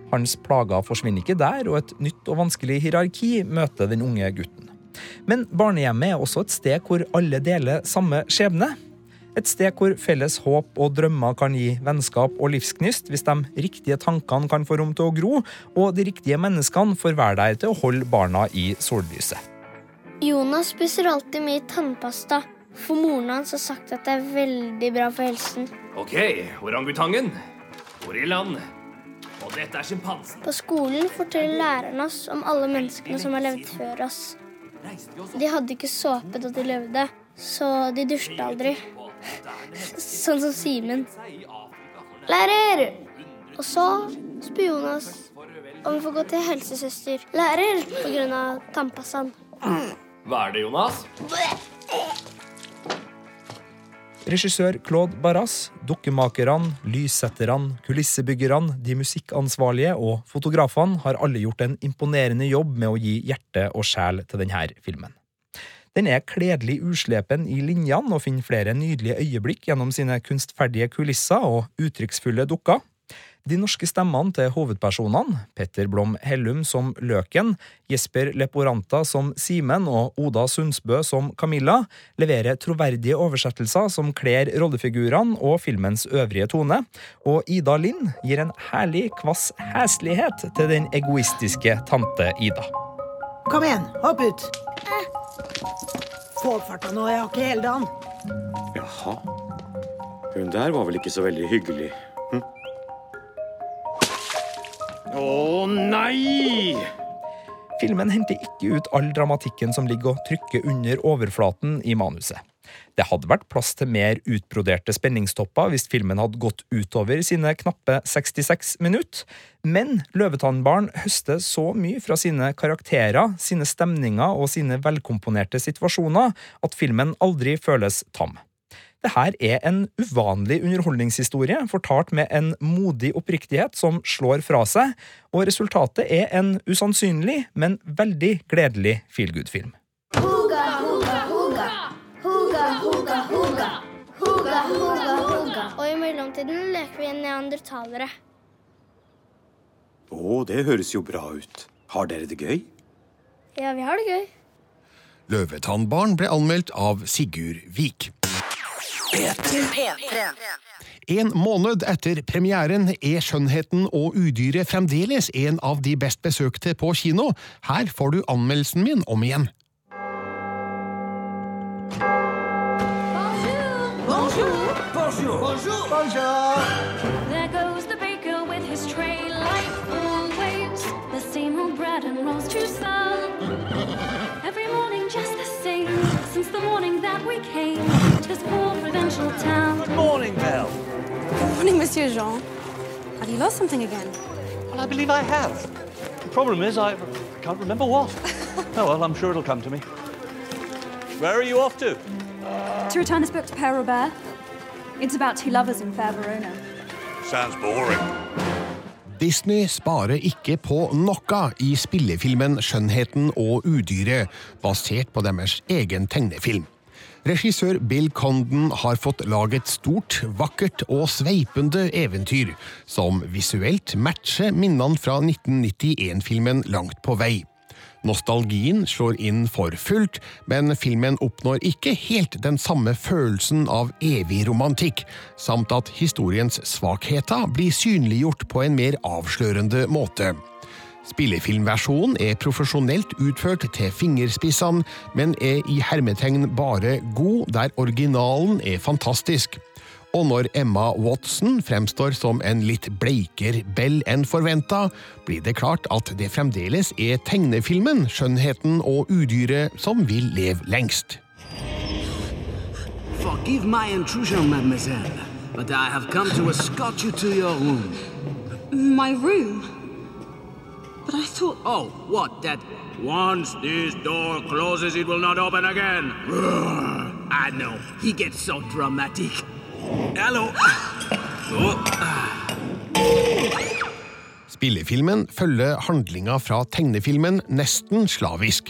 Hans plager forsvinner ikke der, og et nytt og vanskelig hierarki møter den unge gutten. Men barnehjemmet er også et sted hvor alle deler samme skjebne. Et sted hvor felles håp og drømmer kan gi vennskap og livsgnist hvis de riktige tankene kan få rom til å gro, og de riktige menneskene får være der til å holde barna i sollyset. Jonas spiser alltid mye tannpasta, for moren hans har sagt at det er veldig bra for helsen. Ok, orangutangen. Gorillaen. Og dette er sjimpansen. På skolen forteller læreren oss om alle menneskene som har levd før oss. De hadde ikke såpe da de levde, så de dusjte aldri. [laughs] Sånn som Simen. Lærer! Og så spør Jonas om vi får gå til helsesøster. Lærer pga. tannpassaen. Hva er det, Jonas? [laughs] Regissør Claude Barras, dukkemakerne, lyssetterne, kulissebyggerne, de musikkansvarlige og fotografene har alle gjort en imponerende jobb med å gi hjerte og sjel til denne filmen. Den er kledelig uslepen i linjene og finner flere nydelige øyeblikk gjennom sine kunstferdige kulisser og uttrykksfulle dukker. De norske stemmene til hovedpersonene, Petter Blom Hellum som Løken, Jesper Leporanta som Simen og Oda Sundsbø som Camilla, leverer troverdige oversettelser som kler rollefigurene og filmens øvrige tone, og Ida Lind gir en herlig kvass heslighet til den egoistiske tante Ida. Kom igjen, hopp ut. Få opp farta nå, jeg har ikke hele dagen. Jaha. Hun der var vel ikke så veldig hyggelig. Å nei! Filmen henter ikke ut all dramatikken som ligger og trykker under overflaten i manuset. Det hadde vært plass til mer utbroderte spenningstopper hvis filmen hadde gått utover sine knappe 66 minutter, men Løvetannbarn høster så mye fra sine karakterer, sine stemninger og sine velkomponerte situasjoner at filmen aldri føles tam. Dette er en uvanlig underholdningshistorie, fortalt med en modig oppriktighet som slår fra seg, og resultatet er en usannsynlig, men veldig gledelig feelgood-film. Huga, huga, huga. Huga, huga, huga. Huga, huga, huga. Og i mellomtiden leker vi neandertalere. Å, det høres jo bra ut. Har dere det gøy? Ja, vi har det gøy. Løvetannbarn ble anmeldt av Sigurd Vik. P3. En måned etter premieren er Skjønnheten og udyret fremdeles en av de best besøkte på kino. Her får du anmeldelsen min om igjen. Bonjour. Bonjour. Bonjour. Bonjour. Provincial town. Good morning, Belle. Good morning, Monsieur Jean. Have you lost something again? Well, I believe I have. The problem is I can't remember what. [laughs] oh well, I'm sure it'll come to me. Where are you off to? To return this book to Père Robert. It's about two lovers in fair Verona. Sounds boring. Disney sparer ikke på noe i spillefilmen Skjønnheten og udyret, basert på deres egen tegnefilm. Regissør Bill Condon har fått laget stort, vakkert og sveipende eventyr, som visuelt matcher minnene fra 1991-filmen langt på vei. Nostalgien slår inn for fullt, men filmen oppnår ikke helt den samme følelsen av evig romantikk, samt at historiens svakheter blir synliggjort på en mer avslørende måte. Spillefilmversjonen er profesjonelt utført til fingerspissene, men er i hermetegn bare god der originalen er fantastisk. Og når Emma Watson fremstår som en litt bleikere Bell enn forventa, blir det klart at det fremdeles er tegnefilmen Skjønnheten og udyret som vil leve lengst. Forgive my intrusion, mademoiselle, but I have come to escort you to your room. My room? But I thought. Oh, what? That once this door closes, it will not open again. [sighs] I know. He gets so dramatic. Hello. Spillefilmen følger handlinga fra tegnefilmen nesten slavisk.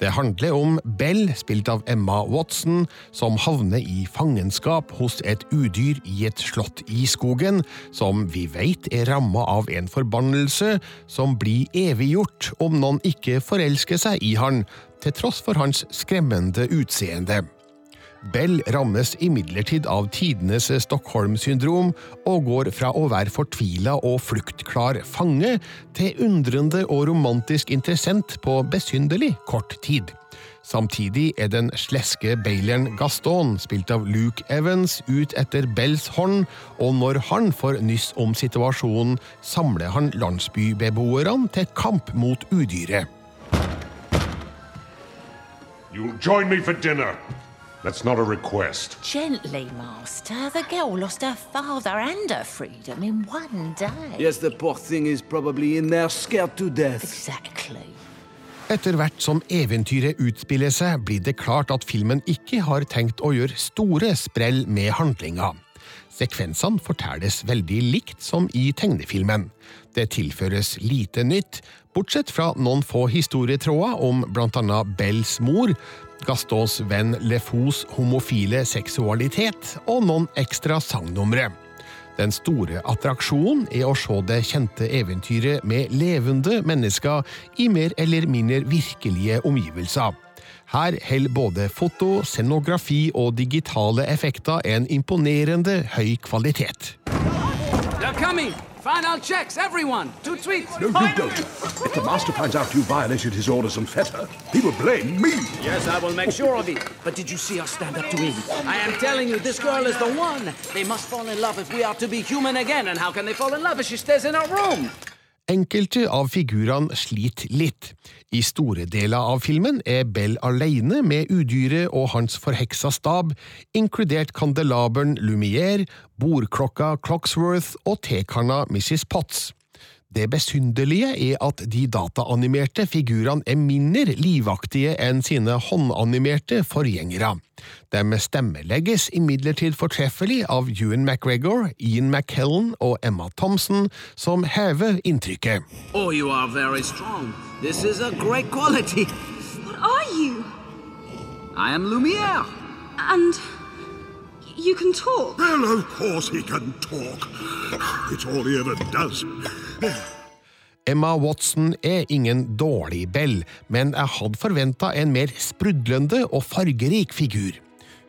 Det handler om Bell, spilt av Emma Watson, som havner i fangenskap hos et udyr i et slott i skogen, som vi vet er ramma av en forbannelse som blir eviggjort om noen ikke forelsker seg i han, til tross for hans skremmende utseende. Bell rammes imidlertid av tidenes Stockholm-syndrom og går fra å være fortvila og fluktklar fange til undrende og romantisk interessent på besynderlig kort tid. Samtidig er den sleske baileren Gaston, spilt av Luke Evans, ut etter Bells hånd, og når han får nyss om situasjonen, samler han landsbybeboerne til kamp mot udyret. You'll join me for dinner. That's not a request. Gently, Master. The girl lost her father and her freedom in one day. Yes, the poor thing is probably in there scared to death. Exactly. Etter hvert som eventyret utspiller seg, blir det klart at filmen ikke har tenkt å gjøre store sprell med handlinga. Sekvensene fortelles veldig likt som i tegnefilmen. Det tilføres lite nytt, bortsett fra noen få historietråder om annet Bells mor, Gastons venn Lefous homofile seksualitet og noen ekstra sangnumre. Den store attraksjonen er å se det kjente eventyret med levende mennesker i mer eller mindre virkelige omgivelser. Her holder både foto, scenografi og digitale effekter en imponerende høy kvalitet. They're coming! Final checks, everyone! Two tweets! No, you don't. If the master finds out you violated his orders and fed her, he will blame me. Yes, I will make sure of it. But did you see her stand up to him? I am telling you, this girl is the one. They must fall in love if we are to be human again. And how can they fall in love if she stays in her room? Enkelte av figurene sliter litt. I store deler av filmen er Bell alene med udyret og hans forheksa stab, inkludert kandelaberen Lumière, bordklokka Clocksworth og tekanna Mrs. Potts. Det besynderlige er at de dataanimerte figurene er mindre livaktige enn sine håndanimerte forgjengere. De stemmelegges imidlertid fortreffelig av Ewan McGregor, Ian McKellen og Emma Thompson, som hever inntrykket. Oh, you are very strong. This is a great quality. What are you? I am Lumiere. And you can talk? Well, of course he can talk. It's all he ever does. Emma Watson er ingen dårlig Bell, men jeg hadde forventa en mer sprudlende og fargerik figur.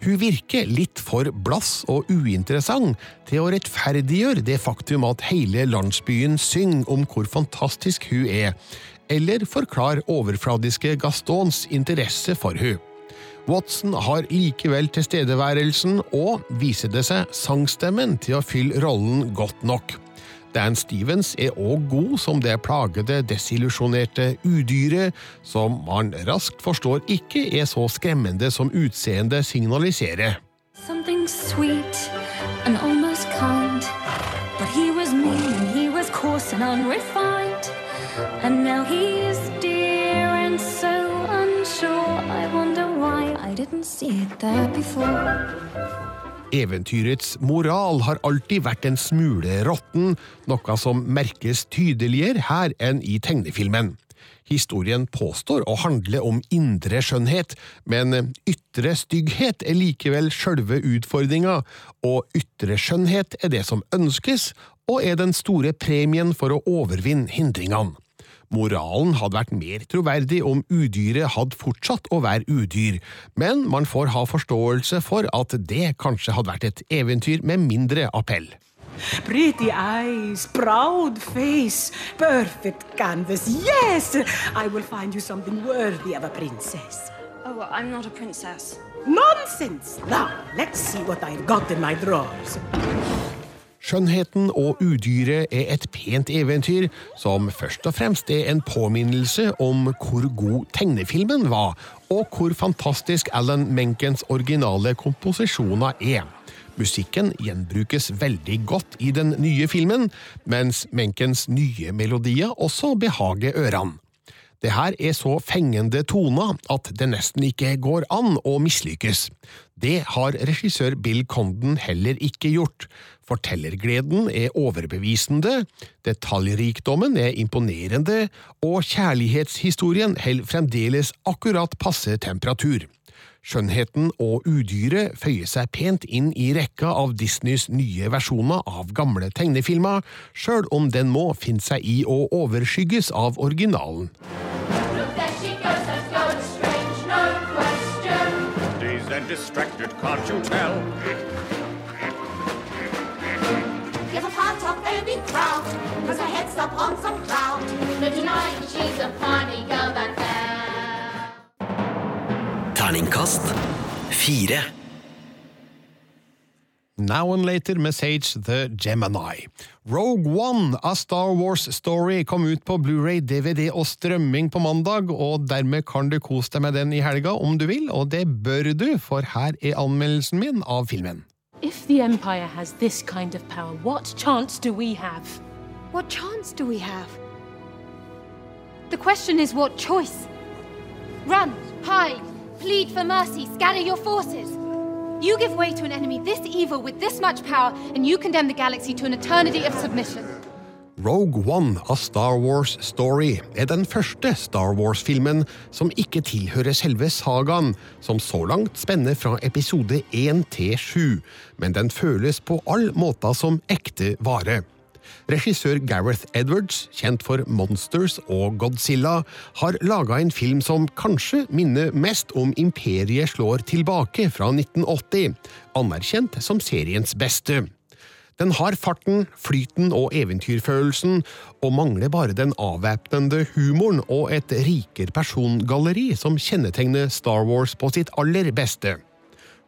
Hun virker litt for blass og uinteressant til å rettferdiggjøre det faktum at hele landsbyen synger om hvor fantastisk hun er, eller forklare overfladiske Gastons interesse for hun. Watson har likevel tilstedeværelsen og, viser det seg, sangstemmen til å fylle rollen godt nok. Dan Stevens er òg god som det plagede, desillusjonerte udyret, som man raskt forstår ikke er så skremmende som utseendet signaliserer. And now he didn't see there before. Eventyrets moral har alltid vært en smule råtten, noe som merkes tydeligere her enn i tegnefilmen. Historien påstår å handle om indre skjønnhet, men ytre stygghet er likevel sjølve utfordringa, og ytre skjønnhet er det som ønskes, og er den store premien for å overvinne hindringene. Moralen hadde vært mer troverdig om udyret hadde fortsatt å være udyr, men man får ha forståelse for at det kanskje hadde vært et eventyr med mindre appell. Pretty eyes, proud face, perfect canvas. Yes, I will find you something worthy of a princess. Oh, I'm not a princess. Nonsense! Now, let's see what I've got in my drawers. Skjønnheten og udyret er et pent eventyr, som først og fremst er en påminnelse om hvor god tegnefilmen var, og hvor fantastisk Alan Menkens originale komposisjoner er. Musikken gjenbrukes veldig godt i den nye filmen, mens Menkens nye melodier også behager ørene. Det her er så fengende toner at det nesten ikke går an å mislykkes. Det har regissør Bill Condon heller ikke gjort. Fortellergleden er overbevisende, detaljrikdommen er imponerende, og kjærlighetshistorien holder fremdeles akkurat passe temperatur. Skjønnheten og udyret føyer seg pent inn i rekka av Disneys nye versjoner av gamle tegnefilmer, sjøl om den må finne seg i å overskygges av originalen. Distracted, can't you tell? Crowd, cause her head's up on some cloud. But tonight she's a party girl that there. Terningkast 4. Now and Later med Sage the Gemini. Rogue One, A Star Wars Story, kom ut på Blu-ray, DVD og strømming på mandag, og dermed kan du kose deg med den i helga om du vil, og det bør du, for her er anmeldelsen min av filmen. If the Empire has this kind of power, what chance do we have? What chance do we have? The question is what choice? Run, hide, plead for mercy, scatter your forces. You give way to an enemy this evil with this much power, and you condemn the galaxy to an eternity of submission. Rogue One, A Star Wars Story, er den første Star Wars-filmen som ikke tilhører selve sagaen, som så langt spenner fra episode 1 til 7, men den føles på all måte som ekte vare. Regissør Gareth Edwards, kjent for Monsters og Godzilla, har laga en film som kanskje minner mest om Imperiet slår tilbake fra 1980, anerkjent som seriens beste. Den har farten, flyten og eventyrfølelsen, og mangler bare den avvæpnende humoren og et riker persongalleri som kjennetegner Star Wars på sitt aller beste.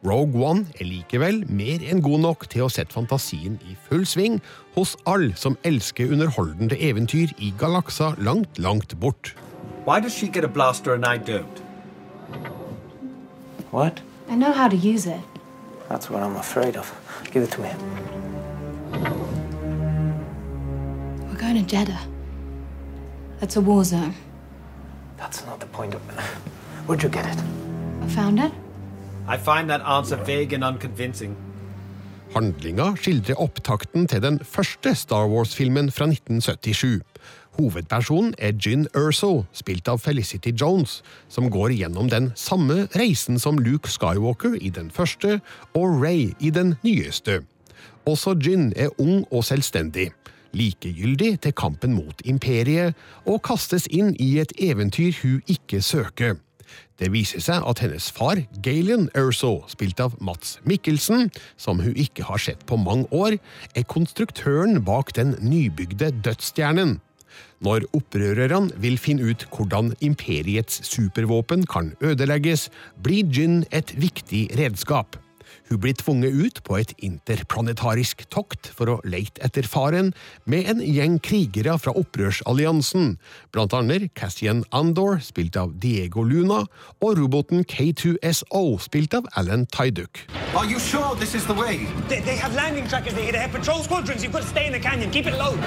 Rogue One er likevel mer enn god nok til å sette fantasien i full sving hos alle som elsker underholdende eventyr i galakser langt, langt bort. Why does she get a blaster and I don't? What? I know how to use it. That's what I'm afraid of. Give it to him. Going to Jeddah. That's a war zone. That's not the point of Where'd you get it? I found it. I find that answer vague and unconvincing. Handlinga skildrer opptakten til den første Star Wars-filmen fra 1977. Hovedpersonen er Gin Erso, spilt av Felicity Jones, som går gjennom den samme reisen som Luke Skywalker i den første, og Ray i den nyeste. Også Gin er ung og selvstendig, likegyldig til kampen mot imperiet, og kastes inn i et eventyr hun ikke søker. Det viser seg at hennes far, Galen Erso, spilt av Mats Mikkelsen, som hun ikke har sett på mange år, er konstruktøren bak den nybygde dødsstjernen. Når opprørerne vil finne ut hvordan imperiets supervåpen kan ødelegges, blir Gin et viktig redskap. Hun blir tvunget ut på et interplanetarisk tokt for å leite etter faren, med en gjeng krigere fra opprørsalliansen, blant annet Cassian Andor, spilt av Diego Luna, og roboten K2SO, spilt av Alan Tyduck. Are you sure this is the way? They, they have landing trackers there. They have patrol squadrons. You've got to stay in the canyon. Keep it low.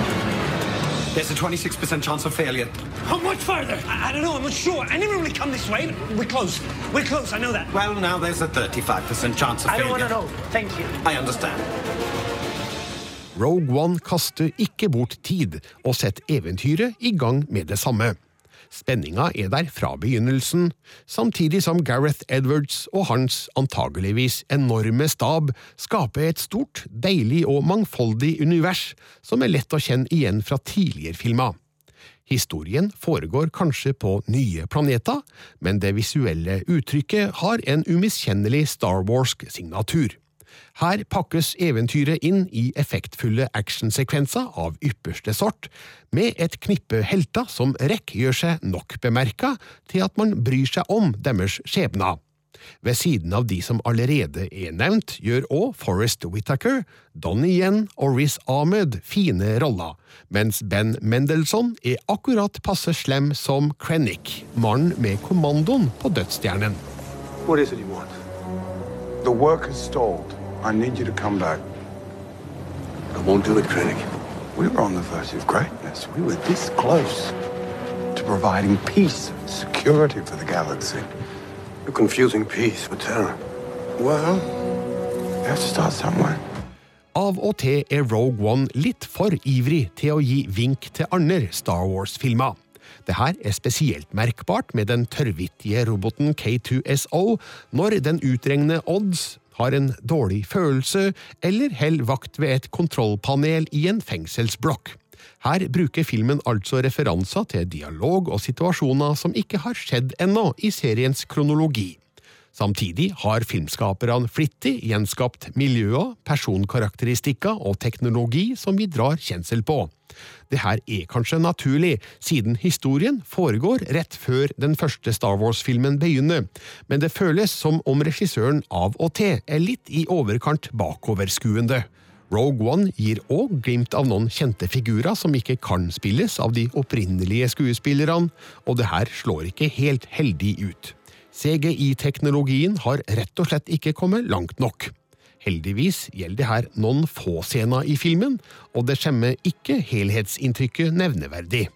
There's a 26% chance of failure. How much further? I, I don't know. I'm not sure. I never really come this way. We're close. We're close. I know that. Well, now there's a 35% chance of I don't want to know. Thank you. I understand. Rogue One kaster ikke bort tid, og setter eventyret i gang med det samme. Spenninga er der fra begynnelsen, samtidig som Gareth Edwards og hans antageligvis enorme stab skaper et stort, deilig og mangfoldig univers som er lett å kjenne igjen fra tidligere filmer. Historien foregår kanskje på nye planeter, men det visuelle uttrykket har en umiskjennelig Star Warsk signatur. Her pakkes eventyret inn i effektfulle actionsekvenser av ypperste sort, med et knippe helter som rekk gjør seg nok bemerka til at man bryr seg om deres skjebner. Ved siden av de som allerede er nevnt, gjør òg Forrest Whittaker, Donnie Yen og Riz Ahmed fine roller, mens Ben Mendelsohn er akkurat passe slem som Krennic, mannen med kommandoen på dødsstjernen. What is arbeidet you want? I need you to come back. I won't do it, Krennic. We were on the verge of greatness. We were this close to providing peace and security for the galaxy. You're confusing peace with terror. Well, you have to start somewhere. Av og til er Rogue One litt for ivrig til å gi vink til andre Star Wars-filmer. Det her er spesielt merkbart med den tørrvittige roboten K2SO når den utregner odds, har en dårlig følelse eller holder vakt ved et kontrollpanel i en fengselsblokk. Her bruker filmen altså referanser til dialog og situasjoner som ikke har skjedd ennå i seriens kronologi. Samtidig har filmskaperne flittig gjenskapt miljøer, personkarakteristikker og teknologi som vi drar kjensel på. Det her er kanskje naturlig, siden historien foregår rett før den første Star Wars-filmen begynner, men det føles som om regissøren av og til er litt i overkant bakoverskuende. Rogue One gir òg glimt av noen kjente figurer som ikke kan spilles av de opprinnelige skuespillerne, og det her slår ikke helt heldig ut. CGI-teknologien har rett og slett ikke kommet langt nok. Heldigvis gjelder det her noen få scener i filmen, og det skjemmer ikke helhetsinntrykket nevneverdig.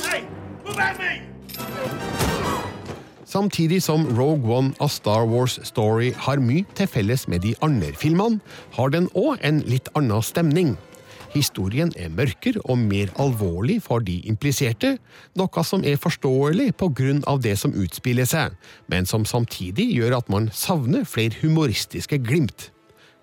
Hey! Move at me! Samtidig som Rogue One A Star Wars Story har mye til felles med de andre filmene, har den òg en litt annen stemning. Historien er mørkere og mer alvorlig for de impliserte, noe som er forståelig av det som utspiller seg, men som samtidig gjør at man savner flere humoristiske glimt.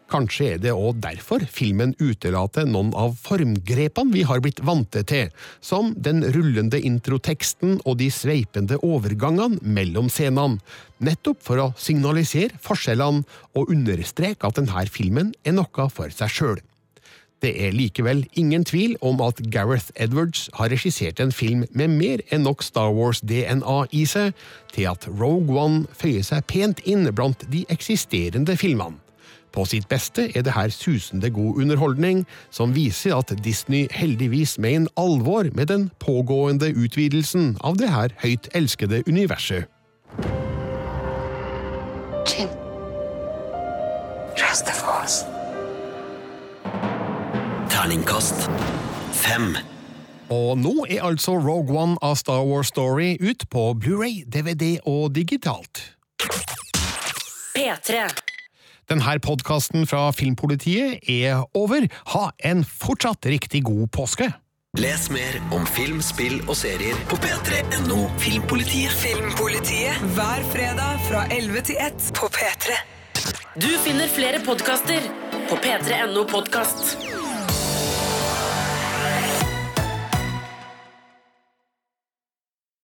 Kanskje er det òg derfor filmen utelater noen av formgrepene vi har blitt vante til, som den rullende introteksten og de sveipende overgangene mellom scenene, nettopp for å signalisere forskjellene og understreke at denne filmen er noe for seg sjøl. Det er likevel ingen tvil om at Gareth Edwards har regissert en film med mer enn nok Star Wars-DNA i seg til at Rogue One føyer seg pent inn blant de eksisterende filmene. På sitt beste er det her susende god underholdning, som viser at Disney heldigvis mener alvor med den pågående utvidelsen av det her høyt elskede universet. Jin. Trust the Force. Terningkast fem. Og nå er altså Rogue One av Star Wars Story ut på Blu-ray, DVD og digitalt. P3. Denne podkasten fra Filmpolitiet er over. Ha en fortsatt riktig god påske! Les mer om film, spill og serier på p3.no Filmpolitiet. Filmpolitiet hver fredag fra 11 til 1 på P3. Du finner flere podkaster på p3.no podkast.